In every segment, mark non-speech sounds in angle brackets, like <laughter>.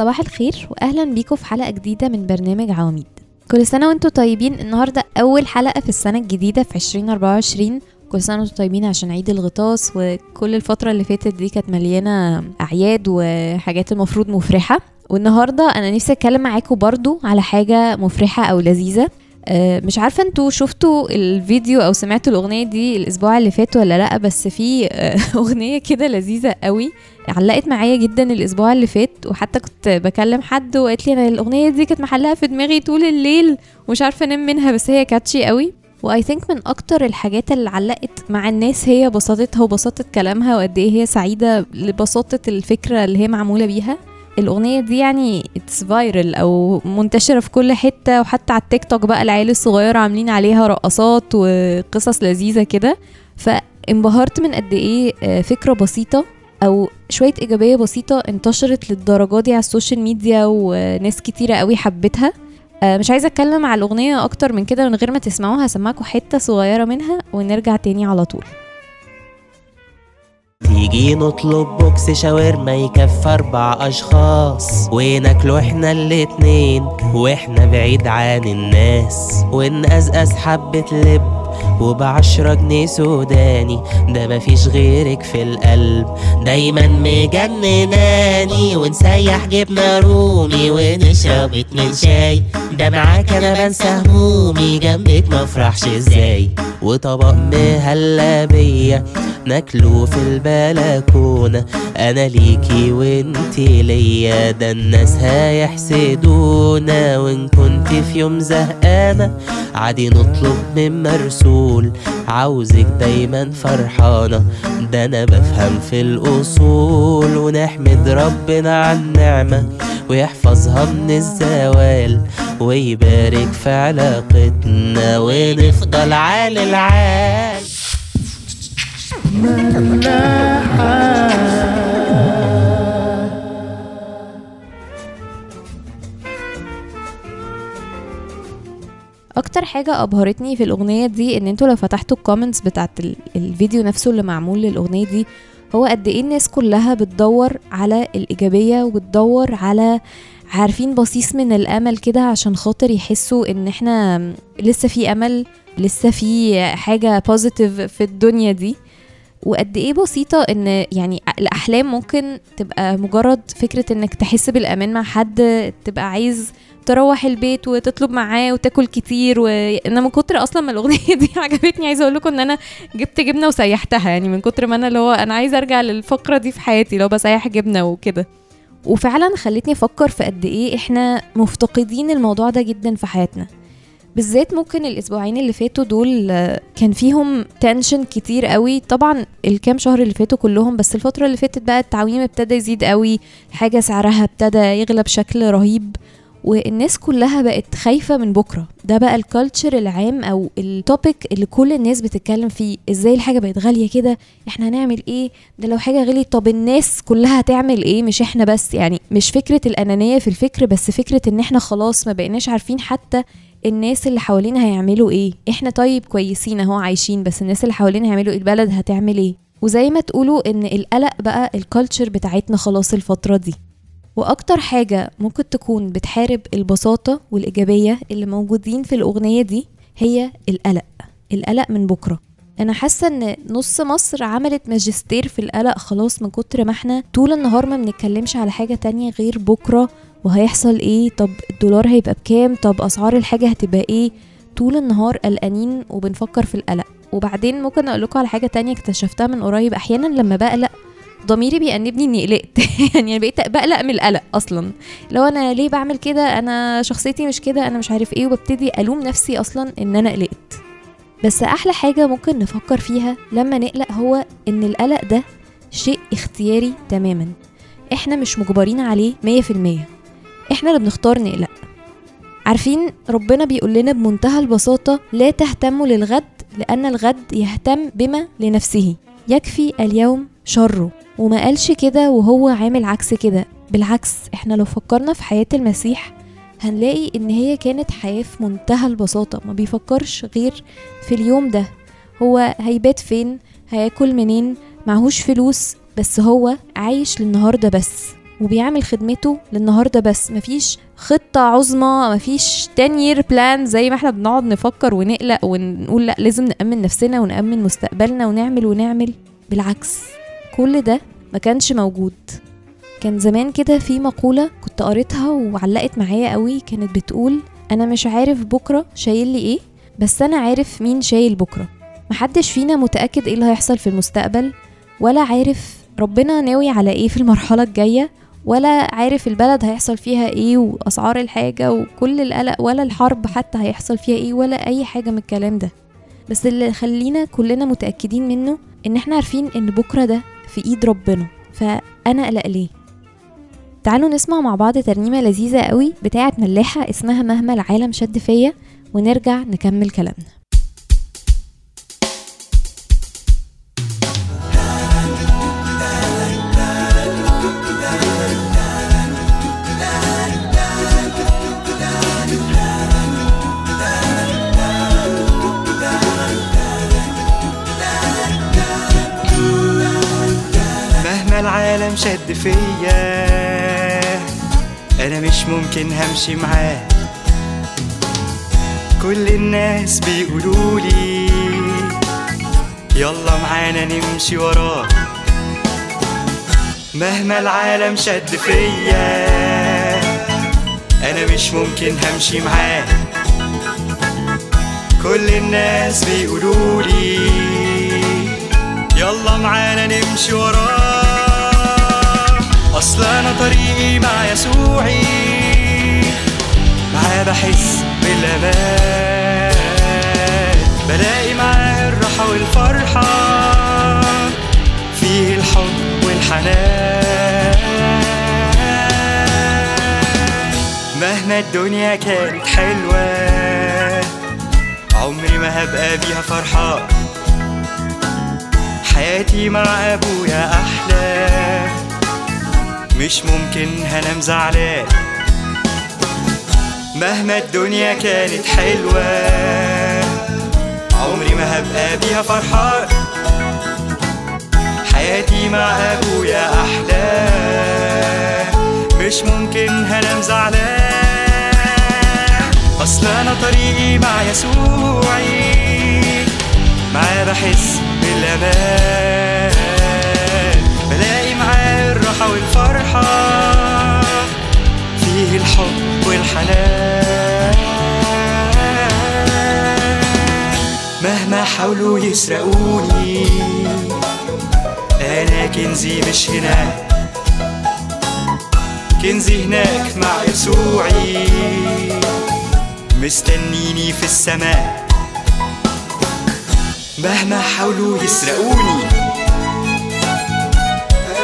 صباح الخير واهلا بيكم في حلقة جديدة من برنامج عواميد. كل سنة وأنتم طيبين النهارده أول حلقة في السنة الجديدة في 2024 كل سنة وأنتم طيبين عشان عيد الغطاس وكل الفترة اللي فاتت دي كانت مليانة أعياد وحاجات المفروض مفرحة. والنهاردة أنا نفسي أتكلم معاكم برضو على حاجة مفرحة أو لذيذة. مش عارفة أنتوا شفتوا الفيديو أو سمعتوا الأغنية دي الأسبوع اللي فات ولا لأ؟ بس في آه، <laughs> أغنية كده لذيذة قوي علقت معايا جدا الأسبوع اللي فات وحتى كنت بكلم حد وقالت لي أنا الأغنية دي كانت محلها في دماغي طول الليل ومش عارفة أنام منها بس هي catchy قوي. و I think من أكتر الحاجات اللي علقت مع الناس هي بساطتها وبساطة كلامها وقد إيه هي سعيدة لبساطة الفكرة اللي هي معمولة بيها. الأغنية دي يعني it's viral أو منتشرة في كل حتة وحتى على التيك توك بقى العيال الصغيرة عاملين عليها رقصات وقصص لذيذة كده. فانبهرت من قد إيه آه، فكرة بسيطة أو شوية إيجابية بسيطة انتشرت للدرجة دي على ال social media وناس كتيرة قوي حبتها. آه، مش عايزة أتكلم على الأغنية أكتر من كده من غير ما تسمعوها هسمعكم حتة صغيرة منها ونرجع تاني على طول. تيجي نطلب box شاورما يكفي أربع أشخاص. وناكله إحنا الاتنين وإحنا بعيد عن الناس. ونقزقز حبة لب وبعشرة جنيه سوداني. ده مفيش غيرك في القلب. دايما مجنناني. ونسيح جبنة رومي. ونشرب اتنين شاي. ده معاك أنا بنسى همومي. جنبك مفرحش إزاي. وطبق مهلبية. ناكله في البلكونة. أنا ليكي وإنتي ليا. ده الناس هيحسدونا. وإن كنت في يوم زهقانة. عادي نطلب من مرسول عاوزك دايما فرحانة ده أنا بفهم في الأصول. ونحمد ربنا على النعمة ويحفظها من الزوال. ويبارك في علاقتنا ونفضل عالي العال. أكتر حاجة أبهرتني في الأغنية دي إن أنتوا لو فتحتوا ال comments بتاعت ال- الفيديو نفسه اللي معمول للأغنية دي هو قد إيه الناس كلها بتدور على الإيجابية وبتدور على عارفين بصيص من الأمل كده عشان خاطر يحسوا إن إحنا لسه في أمل لسه في حاجة positive في الدنيا دي. وقد إيه بسيطة إن يعني الأحلام ممكن تبقى مجرد فكرة إنك تحس بالأمان مع حد تبقى عايز تروح البيت وتطلب معاه وتاكل كتير وأنا من كتر أصلا ما الأغنية <laughs> دي عجبتني عايزة أقول لكم إن أنا جبت جبنة وسيحتها يعني من كتر ما أنا اللي هو أنا عايزة أرجع للفقرة دي في حياتي لو بسيح جبنة وكده. وفعلا خلتني أفكر في قد إيه إحنا مفتقدين الموضوع ده جدا في حياتنا. بالذات ممكن الأسبوعين اللي فاتوا دول آه، كان فيهم تنشن كتير قوي. طبعا الكام شهر اللي فاتوا كلهم بس الفترة اللي فاتت بقى التعويم ابتدى يزيد قوي حاجة سعرها ابتدى يغلى بشكل رهيب. والناس كلها بقت خايفة من بكرة. ده بقى ال culture العام أو ال topic اللي كل الناس بتتكلم فيه. إزاي الحاجة بقت غالية كده؟ إحنا هنعمل إيه؟ ده لو حاجة غليت طب الناس كلها هتعمل إيه؟ مش إحنا بس. يعني مش فكرة الأنانية في الفكر بس فكرة إن إحنا خلاص ما بقيناش عارفين حتى الناس اللي حوالينا هيعملوا إيه. إحنا طيب كويسين أهو عايشين بس الناس اللي حوالينا هيعملوا إيه؟ البلد هتعمل إيه؟ وزي ما تقولوا إن القلق بقى الكالتشر بتاعتنا خلاص الفترة دي. وأكتر حاجة ممكن تكون بتحارب البساطة والإيجابية اللي موجودين في الأغنية دي هي القلق. القلق من بكرة. أنا حاسة إن نص مصر عملت ماجستير في القلق خلاص من كتر ما إحنا طول النهار ما بنتكلمش على حاجة تانية غير بكرة. وهيحصل إيه؟ طب الدولار هيبقى بكام؟ طب أسعار الحاجة هتبقى إيه؟ طول النهار قلقانين وبنفكر في القلق. وبعدين ممكن أقول لكم على حاجة تانية اكتشفتها من قريب. أحيانا لما بقلق ضميري بيأنبني إني قلقت. <laughs> يعني أنا بقيت بقلق من القلق أصلا. لو أنا ليه بعمل كده؟ أنا شخصيتي مش كده أنا مش عارف إيه وببتدي ألوم نفسي أصلا إن أنا قلقت. بس أحلى حاجة ممكن نفكر فيها لما نقلق هو إن القلق ده شيء اختياري تماما. إحنا مش مجبرين عليه 100% إحنا اللي بنختار نقلق. عارفين ربنا بيقول لنا بمنتهى البساطة لا تهتموا للغد لأن الغد يهتم بما لنفسه. يكفي اليوم شره. وما قالش كده وهو عامل عكس كده. بالعكس إحنا لو فكرنا في حياة المسيح هنلاقي إن هي كانت حياة في منتهى البساطة. ما بيفكرش غير في اليوم ده. هو هيبات فين؟ هياكل منين؟ معهوش فلوس بس هو عايش للنهاردة بس. وبيعمل خدمته للنهاردة بس. مفيش خطة عظمى مفيش 10 year plan زي ما إحنا بنقعد نفكر ونقلق ونقول لأ لازم نأمن نفسنا ونأمن مستقبلنا ونعمل ونعمل. بالعكس. كل ده ما كانش موجود. كان زمان كده في مقولة كنت قريتها وعلقت معايا قوي كانت بتقول أنا مش عارف بكرة شايل لي إيه بس أنا عارف مين شايل بكرة. محدش فينا متأكد إيه اللي هيحصل في المستقبل ولا عارف ربنا ناوي على إيه في المرحلة الجاية ولا عارف البلد هيحصل فيها إيه وأسعار الحاجة وكل القلق ولا الحرب حتى هيحصل فيها إيه ولا أي حاجة من الكلام ده. بس اللي خلينا كلنا متأكدين منه إن إحنا عارفين إن بكرة ده في إيد ربنا. فأنا قلق ليه؟ تعالوا نسمع مع بعض ترنيمة لذيذة قوي بتاعه ملاحة اسمها مهما العالم شد فيا ونرجع نكمل كلامنا. مهما العالم شد فيا. أنا مش ممكن همشي معاه. كل الناس بيقولولي يلا معانا نمشي وراه. مهما العالم شد فيا أنا مش ممكن همشي معاه. كل الناس بيقولولي يلا معانا نمشي وراه. أصل أنا طريقي مع يسوعي معاه بحس بالأمان. بلاقي معاه الراحة والفرحة فيه الحب والحنان. مهما الدنيا كانت حلوة عمري ما هبقى بيها فرحان حياتي مع أبويا أحلى. مش ممكن هنام زعلان. مهما الدنيا كانت حلوة عمري ما هبقى بيها فرحان. حياتي مع أبويا أحلى. مش ممكن هنام زعلان. اصل أنا طريقي مع يسوعي. معاه بحس معاه والفرحة فيه الحب والحنان. مهما حاولوا يسرقوني أنا كنزي مش هنا. كنزي هناك مع يسوعي. مستنيني في السماء. مهما حاولوا يسرقوني.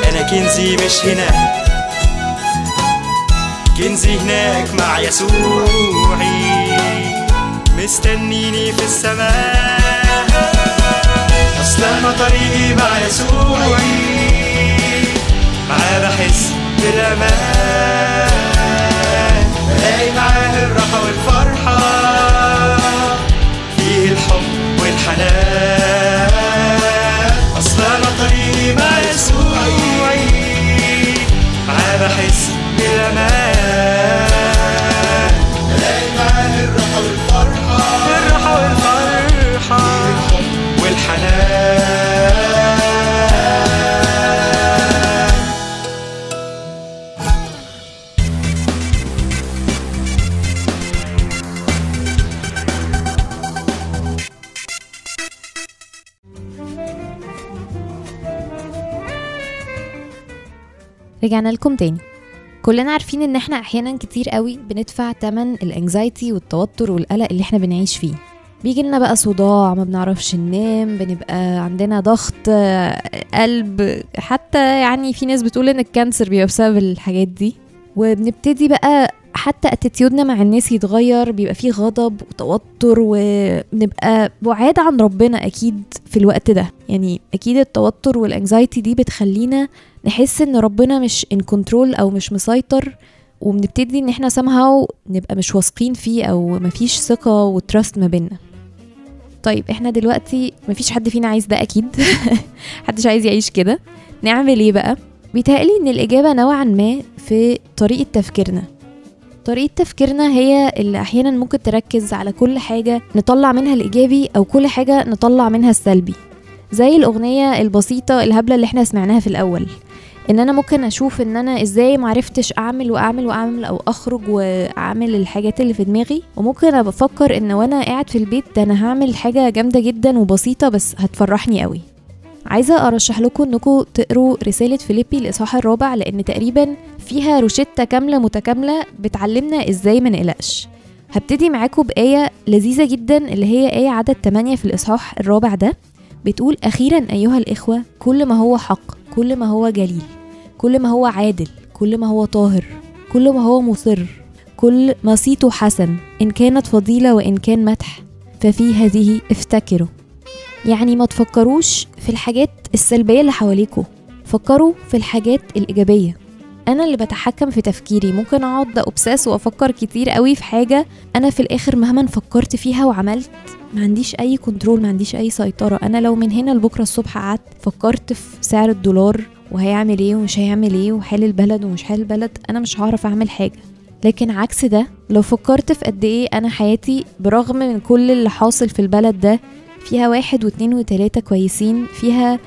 أنا كنزي مش هنا. كنزي هناك مع يسوعي. مستنيني في السماء. اصل أنا طريقي مع يسوعي. معاه بحس بالأمان. بلاقي معاه الراحة والفرحة. فيه الحب والحنان. معاه بحس رجعنا لكم تاني. كلنا عارفين إن إحنا أحيانا كتير قوي بندفع تمن ال anxiety والتوتر والقلق اللي إحنا بنعيش فيه. بيجي لنا بقى صداع ما بنعرفش ننام بنبقى عندنا ضغط قلب حتى يعني في ناس بتقول إن ال cancer بيبقى بسبب الحاجات دي. وبنبتدي بقى حتى attitude نا مع الناس يتغير بيبقى فيه غضب وتوتر وبنبقى بعاد عن ربنا أكيد في الوقت ده. يعني أكيد التوتر وال anxiety دي بتخلينا نحس إن ربنا مش in control أو مش مسيطر وبنبتدي إن إحنا somehow نبقى مش واثقين فيه أو مفيش ثقة و trust ما بينا طيب إحنا دلوقتي مفيش حد فينا عايز ده أكيد. <laughs> محدش عايز يعيش كده. نعمل إيه بقى؟ بيتهيألي إن الإجابة نوعا ما في طريقة تفكيرنا. طريقة تفكيرنا هي اللي أحيانا ممكن تركز على كل حاجة نطلع منها الإيجابي أو كل حاجة نطلع منها السلبي. زي الأغنية البسيطة الهبلة اللي إحنا سمعناها في الأول. إن أنا ممكن أشوف إن أنا إزاي معرفتش أعمل وأعمل وأعمل أو أخرج وأعمل الحاجات اللي في دماغي. وممكن أبقى أفكر إن وأنا قاعد في البيت ده أنا هعمل حاجة جامدة جدا وبسيطة بس هتفرحني قوي عايزة أرشح لكم إنكم تقروا رسالة فيليبي الإصحاح الرابع لأن تقريبا فيها روشتة كاملة متكاملة بتعلمنا إزاي ما نقلقش. هبتدي معاكم بآية لذيذة جدا اللي هي آية عدد 8 في الإصحاح الرابع ده. بتقول أخيرا أيها الإخوة كل ما هو حق كل ما هو جليل كل ما هو عادل كل ما هو طاهر كل ما هو مصر كل ما صيته حسن إن كانت فضيلة وإن كان مدح ففي هذه افتكروا. يعني ما تفكروش في الحاجات السلبية اللي حواليكوا. فكروا في الحاجات الإيجابية. أنا اللي بتحكم في تفكيري. ممكن أقعد أبساس وأفكر كتير قوي في حاجة أنا في الآخر مهما فكرت فيها وعملت ما عنديش أي control ما عنديش أي سيطرة. أنا لو من هنا لبكرة الصبح قعدت فكرت في سعر الدولار وهيعمل إيه ومش هيعمل إيه وحال البلد ومش حال البلد أنا مش هعرف أعمل حاجة. لكن عكس ده لو فكرت في قد إيه أنا حياتي برغم من كل اللي حاصل في البلد ده فيها واحد واتنين وتلاتة كويسين فيها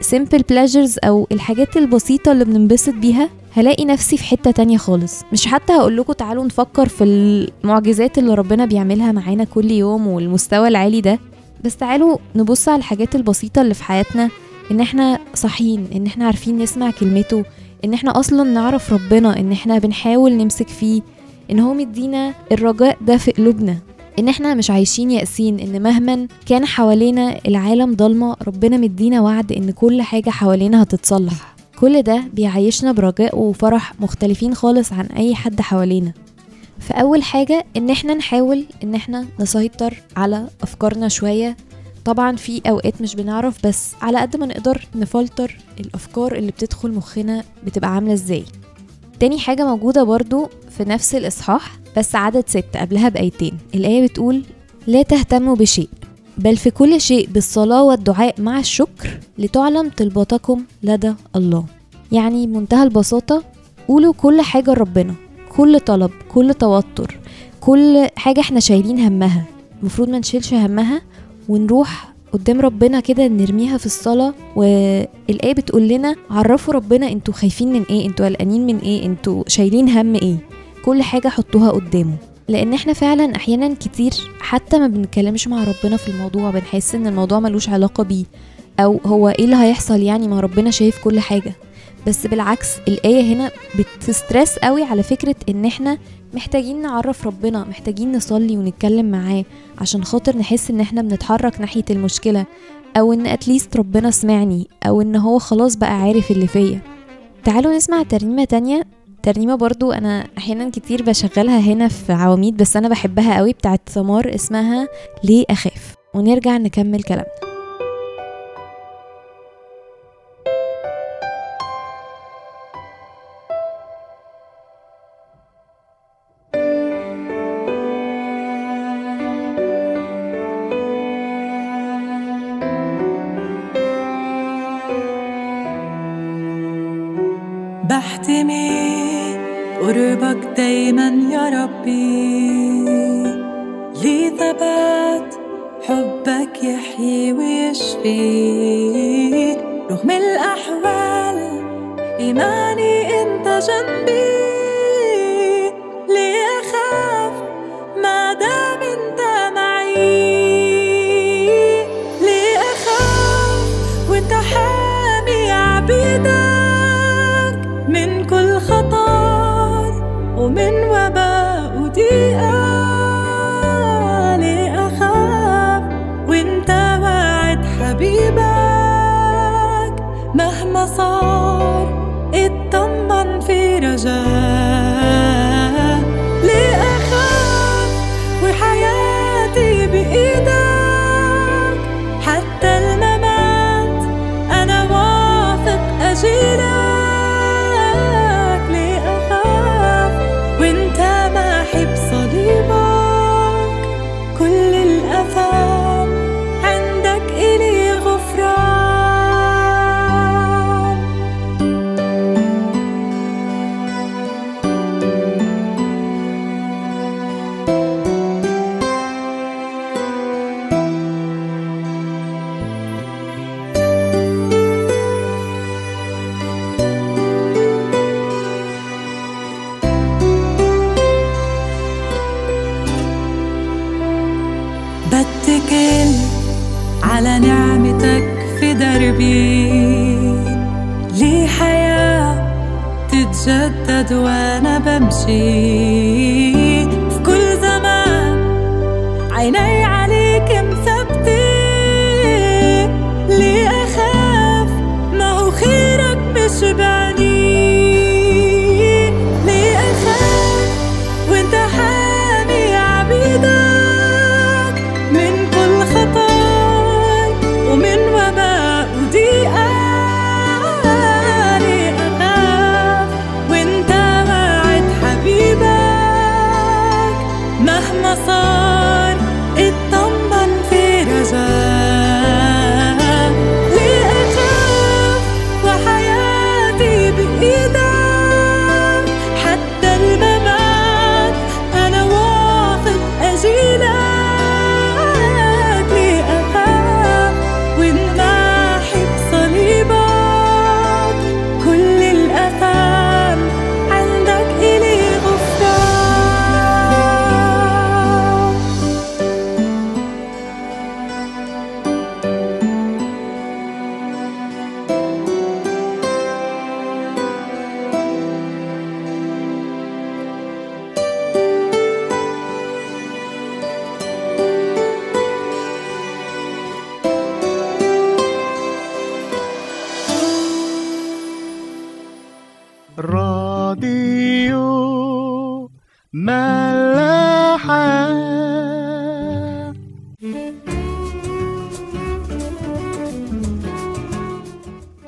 simple pleasures أو الحاجات البسيطة اللي بننبسط بيها. هلاقي نفسي في حتة تانية خالص. مش حتى هقول لكم تعالوا نفكر في المعجزات اللي ربنا بيعملها معانا كل يوم والمستوى العالي ده. بس تعالوا نبص على الحاجات البسيطة اللي في حياتنا إن إحنا صاحيين إن إحنا عارفين نسمع كلمته إن إحنا أصلا نعرف ربنا إن إحنا بنحاول نمسك فيه إن هو مدينا الرجاء ده في قلوبنا. إن إحنا مش عايشين يأسين إن مهما كان حوالينا العالم ضلمة ربنا مدينا وعد إن كل حاجة حوالينا هتتصلح. كل ده بيعيشنا برجاء وفرح مختلفين خالص عن أي حد حوالينا. فأول حاجة إن إحنا نحاول إن إحنا نسيطر على أفكارنا شوية. طبعا في أوقات مش بنعرف بس على قد ما نقدر نفلتر الأفكار اللي بتدخل مخنا بتبقى عاملة إزاي. تاني حاجة موجودة برضو في نفس الإصحاح بس عدد ستة قبلها بآيتين. الآية بتقول لا تهتموا بشيء بل في كل شيء بالصلاة والدعاء مع الشكر لتعلم طلباتكم لدى الله. يعني بمنتهى البساطة قولوا كل حاجة لربنا كل طلب كل توتر كل حاجة إحنا شايلين همها. المفروض ما نشيلش همها ونروح قدام ربنا كده نرميها في الصلاة والآية بتقول لنا عرفوا ربنا أنتوا خايفين من إيه أنتوا قلقانين من إيه أنتوا شايلين هم إيه. كل حاجة حطوها قدامه. لأن إحنا فعلا أحيانا كتير حتى ما بنتكلمش مع ربنا في الموضوع بنحس إن الموضوع ملوش علاقة بيه أو هو إيه اللي هيحصل يعني ما ربنا شايف كل حاجة. بس بالعكس الآية هنا بتسترس قوي على فكرة إن إحنا محتاجين نعرف ربنا محتاجين نصلي ونتكلم معاه عشان خاطر نحس إن إحنا بنتحرك ناحية المشكلة أو إن اتليست ربنا سمعني أو إن هو خلاص بقى عارف اللي فيا. تعالوا نسمع ترنيمة تانية. ترنيمة برضو أنا أحيانا كتير بشغلها هنا في عواميد بس أنا بحبها قوي بتاعت ثمار اسمها ليه أخاف. ونرجع نكمل كلامنا. بحتمي قربك دايما يا ربي. لي ثبات حبك يحيي ويشفي. رغم الأحوال إيماني أنت جنبي. Irajá. على نعمتك في دربي. لي حياة تتجدد وأنا بمشي. في كل زمان عيني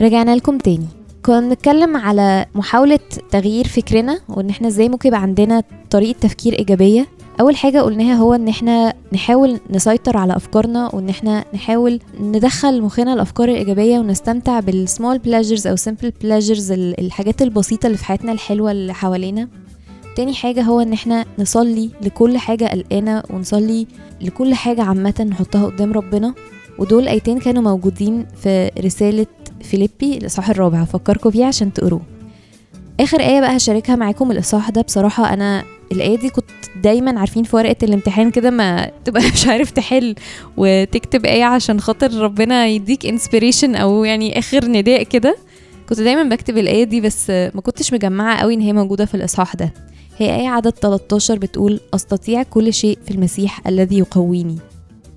رجعنا لكم تاني. كنا بنتكلم على محاولة تغيير فكرنا وإن إحنا إزاي ممكن يبقى عندنا طريقة تفكير إيجابية. أول حاجة قلناها هو إن إحنا نحاول نسيطر على أفكارنا وإن إحنا نحاول ندخل مخنا الأفكار الإيجابية ونستمتع بال small pleasures أو simple pleasures الحاجات البسيطة اللي في حياتنا الحلوة اللي حوالينا. تاني حاجة هو إن إحنا نصلي لكل حاجة قلقانا ونصلي لكل حاجة عامة نحطها قدام ربنا. ودول أيتين كانوا موجودين في رسالة فيليبي الإصحاح الرابع هفكركم بيه عشان تقروه. آخر آية بقى هشاركها معاكم الإصحاح ده بصراحة أنا الآية دي كنت دايما عارفين في ورقة الامتحان كده ما تبقى <laughs> مش عارف تحل وتكتب آية عشان خاطر ربنا يديك انسبيريشن أو يعني آخر نداء كده. كنت دايما بكتب الآية دي بس ما كنتش مجمعة قوي إن هي موجودة في الإصحاح ده. هي آية عدد 13 بتقول أستطيع كل شيء في المسيح الذي يقويني.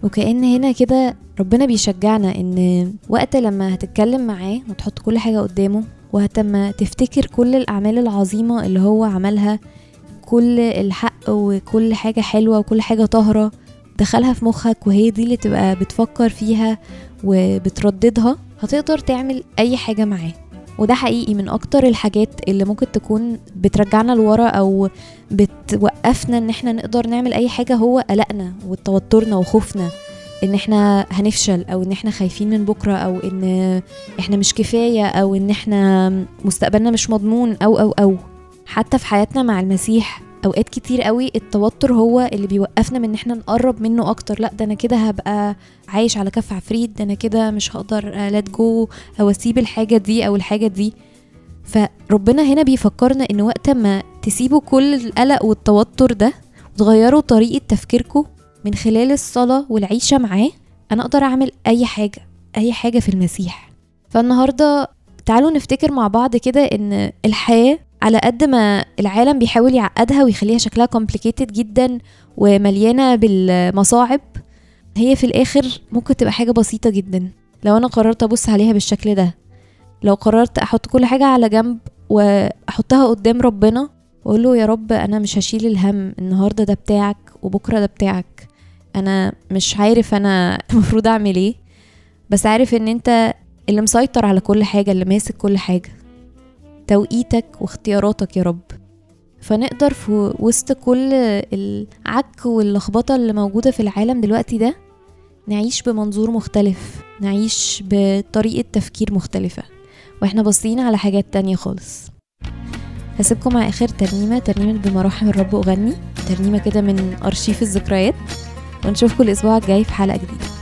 وكأن هنا كده ربنا بيشجعنا إن وقت لما هتتكلم معاه وتحط كل حاجة قدامه وقت ما تفتكر كل الأعمال العظيمة اللي هو عملها كل الحق وكل حاجة حلوة وكل حاجة طاهرة دخلها في مخك وهي دي اللي تبقى بتفكر فيها وبترددها هتقدر تعمل أي حاجة معاه. وده حقيقي من أكتر الحاجات اللي ممكن تكون بترجعنا لورا أو بتوقفنا إن إحنا نقدر نعمل أي حاجة هو قلقنا وتوترنا وخوفنا إن إحنا هنفشل أو إن إحنا خايفين من بكرة أو إن إحنا مش كفاية أو إن إحنا مستقبلنا مش مضمون أو أو أو. حتى في حياتنا مع المسيح أوقات كتير قوي التوتر هو اللي بيوقفنا من إن إحنا نقرب منه أكتر. لأ ده أنا كده هبقى عايش على كف عفريت ده أنا كده مش هقدر لات جو أو أسيب الحاجة دي أو الحاجة دي. فربنا هنا بيفكرنا إن وقت ما تسيبوا كل القلق والتوتر ده وتغيروا طريقة تفكيركم من خلال الصلاة والعيشة معاه أنا أقدر أعمل أي حاجة أي حاجة في المسيح. فالنهاردة تعالوا نفتكر مع بعض كده إن الحياة على قد ما العالم بيحاول يعقدها ويخليها شكلها complicated جدا ومليانة بالمصاعب هي في الآخر ممكن تبقى حاجة بسيطة جدا. لو أنا قررت أبص عليها بالشكل ده لو قررت أحط كل حاجة على جنب وأحطها قدام ربنا وأقول له يا رب أنا مش هشيل الهم النهاردة ده بتاعك وبكرة ده بتاعك. أنا مش عارف أنا <laughs> المفروض أعمل إيه. بس عارف إن أنت اللي مسيطر على كل حاجة اللي ماسك كل حاجة. توقيتك واختياراتك يا رب. فنقدر في وسط كل العك واللخبطة اللي موجودة في العالم دلوقتي ده نعيش بمنظور مختلف نعيش بطريقة تفكير مختلفة. وإحنا باصين على حاجات تانية خالص. هسيبكم مع آخر ترنيمة ترنيمة بمراحم الرب أغني. ترنيمة كده من أرشيف الذكريات. ونشوفكم الأسبوع الجاي في حلقة جديدة.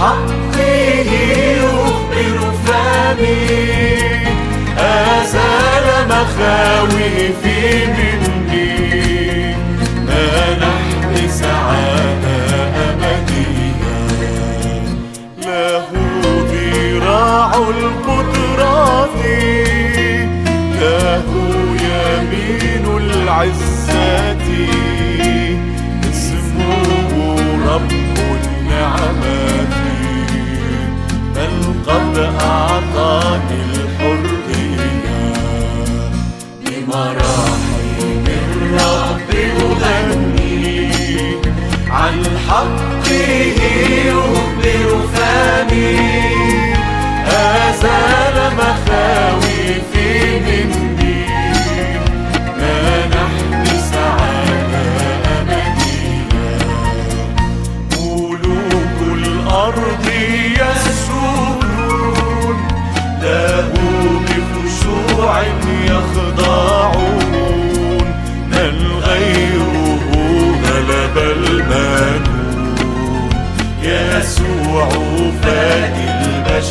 حقه يخبر فمي أزال مخاوفي مني منحني سعادة أبدية. له ذراع القدرة له يمين العزة. بحقه يخبر فمي أزال مخاوي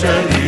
You.